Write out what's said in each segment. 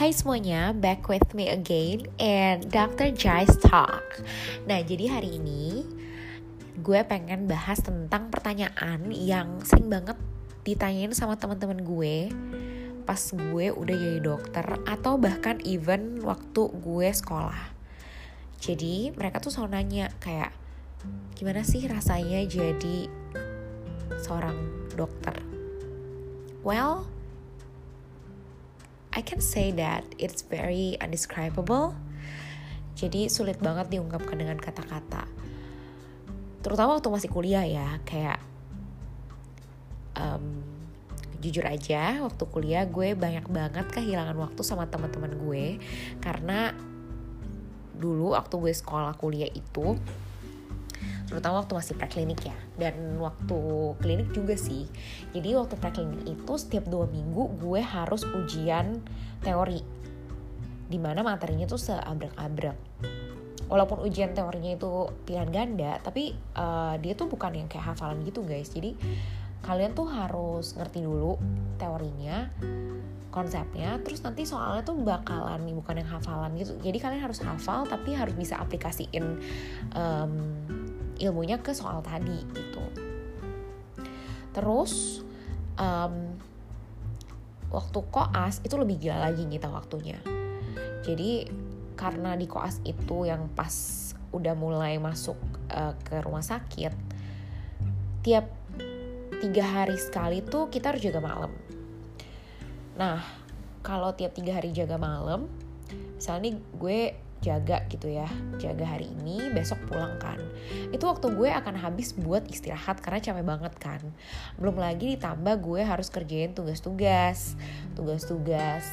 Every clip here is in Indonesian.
Hai semuanya, back with me again and Dr. Jai's Talk. Nah, jadi hari ini gue pengen bahas tentang pertanyaan yang sering banget ditanyain sama teman-teman gue pas gue udah jadi dokter atau bahkan even waktu gue sekolah. Jadi mereka tuh selalu nanya kayak gimana sih rasanya jadi seorang dokter? Well, I can say that it's very undescribable. Jadi sulit banget diungkapkan dengan kata-kata. Terutama waktu masih kuliah ya, kayak um, jujur aja waktu kuliah gue banyak banget kehilangan waktu sama teman-teman gue karena dulu waktu gue sekolah kuliah itu terutama waktu masih preklinik ya. Dan waktu klinik juga sih. Jadi waktu preklinik itu setiap dua minggu gue harus ujian teori. Di mana materinya tuh seabrek-abrek. Walaupun ujian teorinya itu pilihan ganda tapi uh, dia tuh bukan yang kayak hafalan gitu guys. Jadi kalian tuh harus ngerti dulu teorinya konsepnya terus nanti soalnya tuh bakalan nih bukan yang hafalan gitu. Jadi kalian harus hafal tapi harus bisa aplikasiin um, ilmunya ke soal tadi gitu. Terus um, waktu koas itu lebih gila lagi kita waktunya. Jadi karena di koas itu yang pas udah mulai masuk uh, ke rumah sakit tiap tiga hari sekali tuh kita harus jaga malam. Nah kalau tiap tiga hari jaga malam misalnya gue jaga gitu ya jaga hari ini besok pulang kan. Itu waktu gue akan habis buat istirahat karena capek banget kan. Belum lagi ditambah gue harus kerjain tugas-tugas tugas-tugas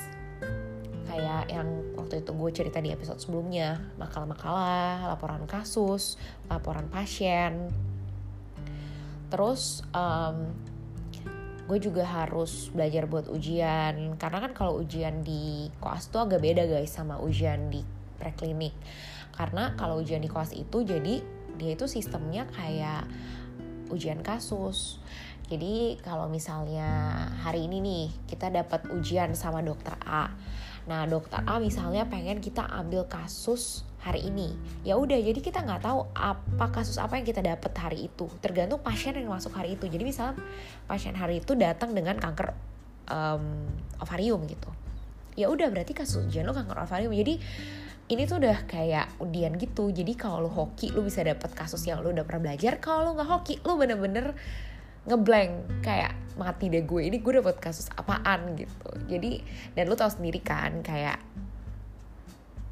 kayak yang waktu itu gue cerita di episode sebelumnya. Makalah-makalah laporan kasus laporan pasien. Terus um, gue juga harus belajar buat ujian. Karena kan kalau ujian di koas tuh agak beda guys sama ujian di preklinik. Karena kalau ujian di kelas itu jadi dia itu sistemnya kayak ujian kasus. Jadi kalau misalnya hari ini nih kita dapat ujian sama dokter A. Nah dokter A misalnya pengen kita ambil kasus hari ini. Ya udah jadi kita nggak tahu apa kasus apa yang kita dapat hari itu. Tergantung pasien yang masuk hari itu. Jadi misalnya pasien hari itu datang dengan kanker um, ovarium gitu. Ya udah berarti kasus ujian lo kanker ovarium. Jadi ini tuh udah kayak undian gitu. Jadi kalau lo hoki lo bisa dapet kasus yang lo udah pernah belajar. Kalau lo nggak hoki lo bener-bener ngeblank. Kayak mati deh gue ini gue dapet kasus apaan gitu. Jadi dan lo tau sendiri kan kayak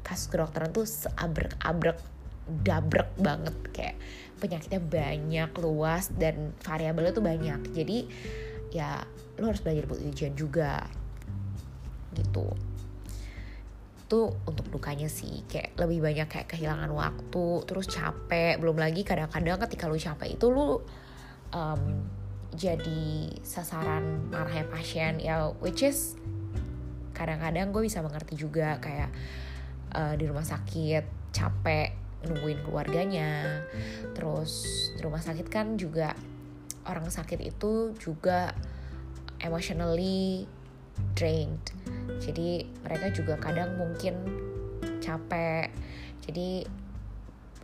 kasus kedokteran tuh seabrek-abrek dabrek banget. Kayak penyakitnya banyak luas dan variabelnya tuh banyak. Jadi ya lo harus belajar buat ujian juga. Gitu itu untuk dukanya sih. Kayak lebih banyak kayak kehilangan waktu terus capek. Belum lagi kadang-kadang ketika lu capek itu lu um, jadi sasaran marahnya pasien. Ya which is kadang-kadang gue bisa mengerti juga kayak uh, di rumah sakit capek nungguin keluarganya. Terus di rumah sakit kan juga orang sakit itu juga emotionally drained jadi mereka juga kadang mungkin capek. Jadi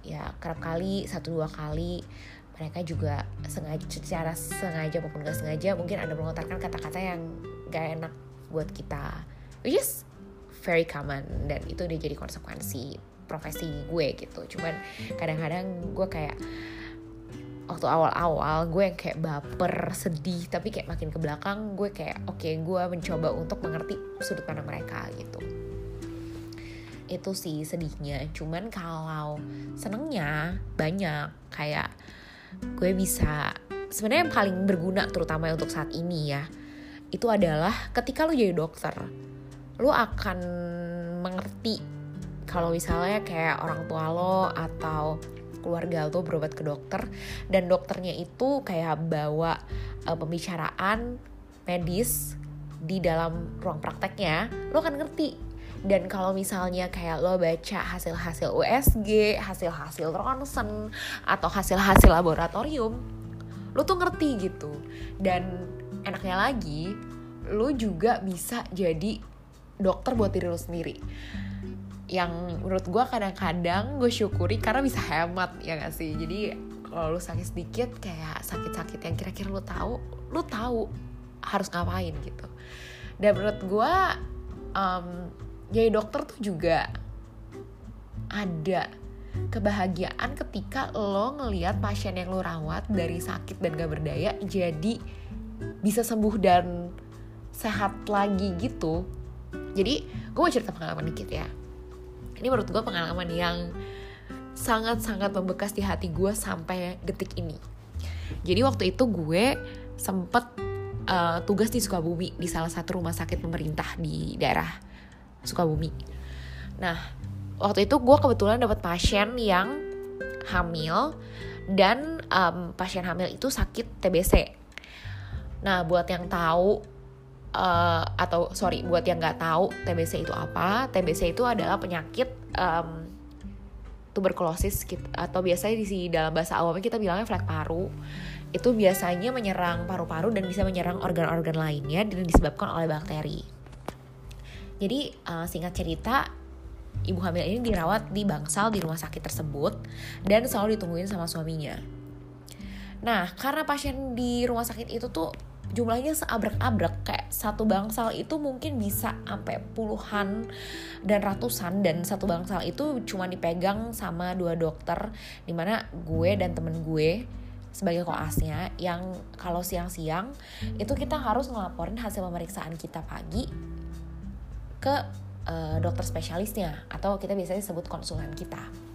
ya kerap kali satu dua kali mereka juga sengaja secara sengaja maupun gak sengaja mungkin ada melontarkan kata-kata yang gak enak buat kita. Which is very common dan itu udah jadi konsekuensi profesi gue gitu. Cuman kadang-kadang gue kayak waktu awal-awal gue yang kayak baper sedih tapi kayak makin ke belakang gue kayak oke okay, gue mencoba untuk mengerti sudut pandang mereka gitu. Itu sih sedihnya. Cuman kalau senengnya banyak kayak gue bisa sebenarnya yang paling berguna terutama untuk saat ini ya itu adalah ketika lo jadi dokter lo akan mengerti kalau misalnya kayak orang tua lo atau keluarga lo berobat ke dokter dan dokternya itu kayak bawa uh, pembicaraan medis di dalam ruang prakteknya lo kan ngerti dan kalau misalnya kayak lo baca hasil-hasil USG, hasil-hasil ronsen atau hasil-hasil laboratorium, lo tuh ngerti gitu. Dan enaknya lagi, lo juga bisa jadi dokter buat diri lo sendiri yang menurut gue kadang-kadang gue syukuri karena bisa hemat ya gak sih? Jadi kalau lu sakit sedikit kayak sakit-sakit yang kira-kira lu tahu lu tahu harus ngapain gitu. Dan menurut gue um, jadi dokter tuh juga ada kebahagiaan ketika lo ngelihat pasien yang lo rawat dari sakit dan gak berdaya jadi bisa sembuh dan sehat lagi gitu. Jadi gue mau cerita pengalaman dikit ya ini menurut gue pengalaman yang sangat-sangat membekas di hati gue sampai detik ini. Jadi waktu itu gue sempet uh, tugas di Sukabumi di salah satu rumah sakit pemerintah di daerah Sukabumi. Nah waktu itu gue kebetulan dapat pasien yang hamil dan um, pasien hamil itu sakit TBC nah buat yang tahu uh, atau sorry buat yang nggak tahu TBC itu apa TBC itu adalah penyakit um, tuberkulosis atau biasanya di dalam bahasa awamnya kita bilangnya flek paru itu biasanya menyerang paru-paru dan bisa menyerang organ-organ lainnya dan disebabkan oleh bakteri. Jadi uh, singkat cerita ibu hamil ini dirawat di bangsal di rumah sakit tersebut dan selalu ditungguin sama suaminya. Nah, karena pasien di rumah sakit itu tuh jumlahnya seabrek-abrek kayak satu bangsal itu mungkin bisa sampai puluhan dan ratusan dan satu bangsal itu cuma dipegang sama dua dokter di mana gue dan temen gue sebagai koasnya yang kalau siang-siang itu kita harus ngelaporin hasil pemeriksaan kita pagi ke uh, dokter spesialisnya atau kita biasanya sebut konsulen kita.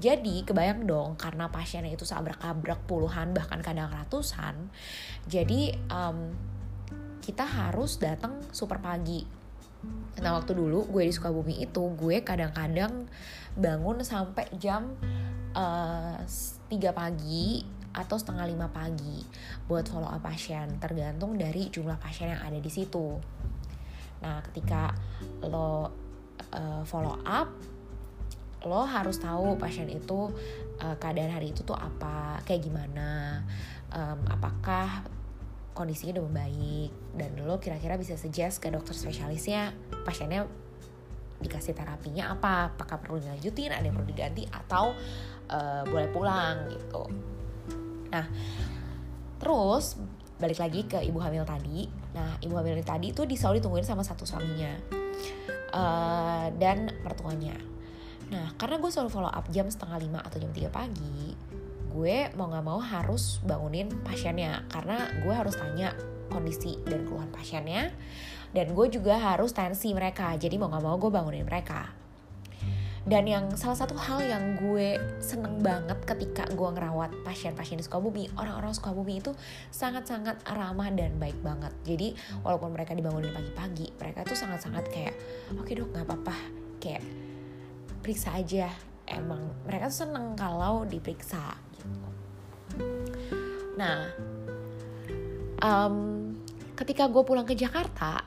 Jadi kebayang dong karena pasiennya itu sabrak-abrak puluhan bahkan kadang ratusan. Jadi um, kita harus datang super pagi. Nah waktu dulu gue di Sukabumi itu gue kadang-kadang bangun sampai jam uh, 3 pagi atau setengah lima pagi buat follow up pasien tergantung dari jumlah pasien yang ada di situ. Nah ketika lo uh, follow up lo harus tahu pasien itu uh, keadaan hari itu tuh apa kayak gimana um, apakah kondisinya udah membaik dan lo kira-kira bisa suggest ke dokter spesialisnya pasiennya dikasih terapinya apa apakah perlu dilanjutin ada yang perlu diganti atau uh, boleh pulang gitu. Nah terus balik lagi ke ibu hamil tadi. Nah ibu hamil tadi itu selalu ditungguin sama satu suaminya uh, dan mertuanya Nah, karena gue selalu follow up jam setengah lima atau jam tiga pagi, gue mau gak mau harus bangunin pasiennya. Karena gue harus tanya kondisi dan keluhan pasiennya dan gue juga harus tensi mereka. Jadi mau gak mau gue bangunin mereka. Dan yang salah satu hal yang gue seneng banget ketika gue ngerawat pasien-pasien di Sukabumi orang-orang Sukabumi itu sangat-sangat ramah dan baik banget. Jadi walaupun mereka dibangunin pagi-pagi mereka tuh sangat-sangat kayak oke okay, dok nggak apa-apa. Kayak periksa aja. Emang mereka tuh seneng kalau diperiksa gitu. Nah um, ketika gue pulang ke Jakarta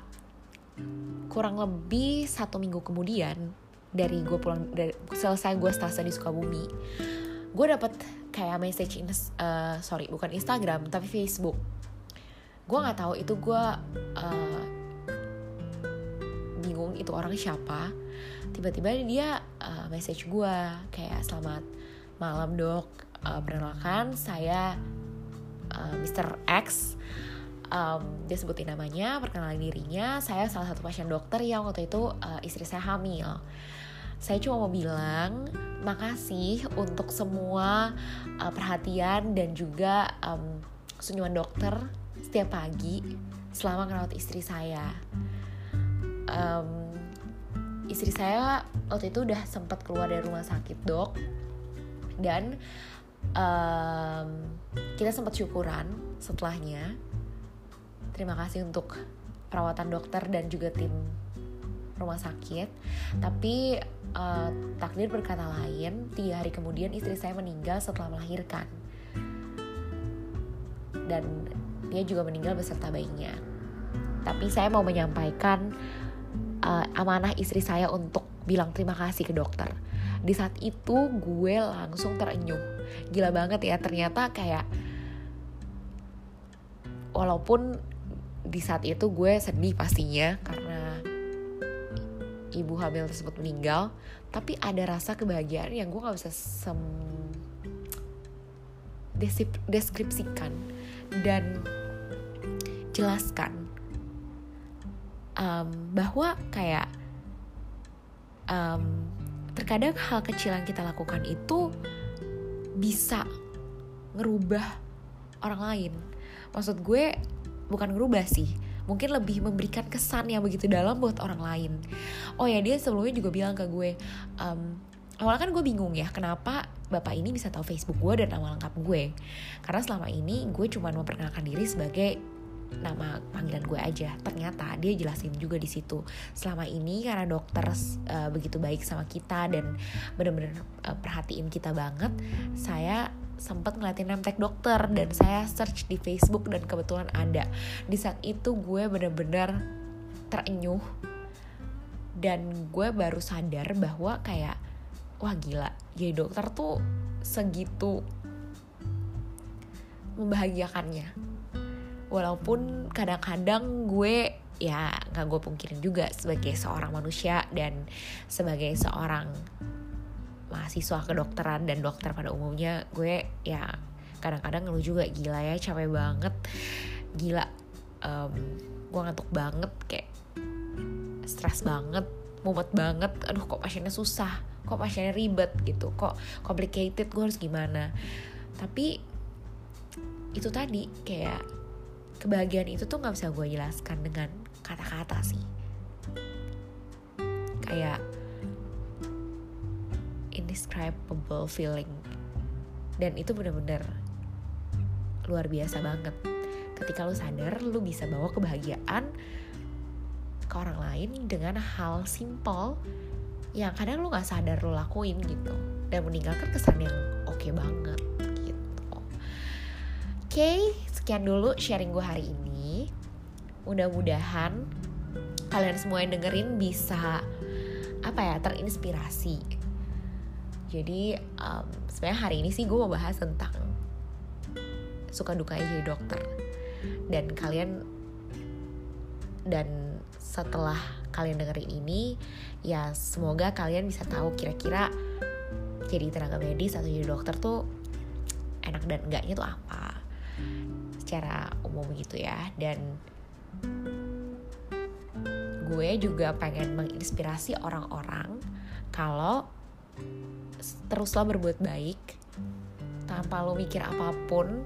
kurang lebih satu minggu kemudian dari gue pulang dari selesai gue stase di Sukabumi gue dapet kayak message in, uh, sorry bukan Instagram tapi Facebook. Gue nggak tahu itu gue uh, itu orang siapa tiba-tiba dia uh, message gue kayak selamat malam dok uh, perkenalkan saya uh, Mr. X um, dia sebutin namanya perkenalan dirinya saya salah satu pasien dokter yang waktu itu uh, istri saya hamil saya cuma mau bilang makasih untuk semua uh, perhatian dan juga um, senyuman dokter setiap pagi selama merawat istri saya. Um, istri saya waktu itu udah sempat keluar dari rumah sakit dok. Dan um, kita sempat syukuran setelahnya. Terima kasih untuk perawatan dokter dan juga tim rumah sakit. Tapi uh, takdir berkata lain tiga hari kemudian istri saya meninggal setelah melahirkan. Dan dia juga meninggal beserta bayinya. Tapi saya mau menyampaikan uh, amanah istri saya untuk bilang terima kasih ke dokter. Di saat itu gue langsung terenyuh. Gila banget ya ternyata kayak walaupun di saat itu gue sedih pastinya karena ibu hamil tersebut meninggal tapi ada rasa kebahagiaan yang gue nggak bisa sem deskripsikan dan jelaskan um, bahwa kayak um, terkadang hal kecil yang kita lakukan itu bisa ngerubah orang lain. Maksud gue bukan ngerubah sih. Mungkin lebih memberikan kesan yang begitu dalam buat orang lain. Oh ya dia sebelumnya juga bilang ke gue um, awalnya kan gue bingung ya kenapa bapak ini bisa tahu Facebook gue dan nama lengkap gue? Karena selama ini gue cuma memperkenalkan diri sebagai nama panggilan gue aja. Ternyata dia jelasin juga di situ. Selama ini karena dokter uh, begitu baik sama kita dan bener-bener uh, perhatiin kita banget saya sempat ngeliatin tag dokter dan saya search di Facebook dan kebetulan ada. Di saat itu gue bener-bener terenyuh dan gue baru sadar bahwa kayak wah gila jadi dokter tuh segitu membahagiakannya walaupun kadang-kadang gue ya nggak gue pungkirin juga sebagai seorang manusia dan sebagai seorang mahasiswa kedokteran dan dokter pada umumnya gue ya kadang-kadang ngeluh juga gila ya capek banget. Gila um, gue ngantuk banget kayak stres banget mumet banget. Aduh kok pasiennya susah kok pasiennya ribet gitu kok complicated gue harus gimana? Tapi itu tadi kayak kebahagiaan itu tuh nggak bisa gue jelaskan dengan kata-kata sih. Kayak indescribable feeling. Dan itu bener-bener luar biasa banget. Ketika lu sadar lu bisa bawa kebahagiaan ke orang lain dengan hal simple yang kadang lu nggak sadar lu lakuin gitu. Dan meninggalkan kesan yang oke okay banget gitu. Oke okay, sekian dulu sharing gue hari ini. Mudah-mudahan kalian semua yang dengerin bisa apa ya terinspirasi. Jadi um, sebenarnya hari ini sih gue mau bahas tentang suka duka jadi dokter dan kalian dan setelah kalian dengerin ini ya semoga kalian bisa tahu kira-kira jadi tenaga medis atau jadi dokter tuh enak dan enggaknya tuh apa secara umum gitu ya. Dan gue juga pengen menginspirasi orang-orang kalau teruslah berbuat baik tanpa lo mikir apa pun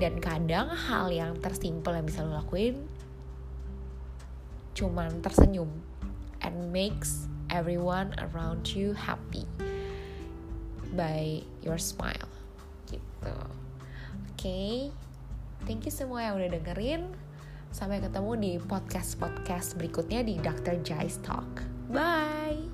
dan kadang hal yang tersimpel yang bisa lo lakuin cuman tersenyum and makes everyone around you happy by your smile gitu okay? Thank you semua yang udah dengerin. Sampai ketemu di podcast-podcast berikutnya di Dr. Jai's Talk. Bye!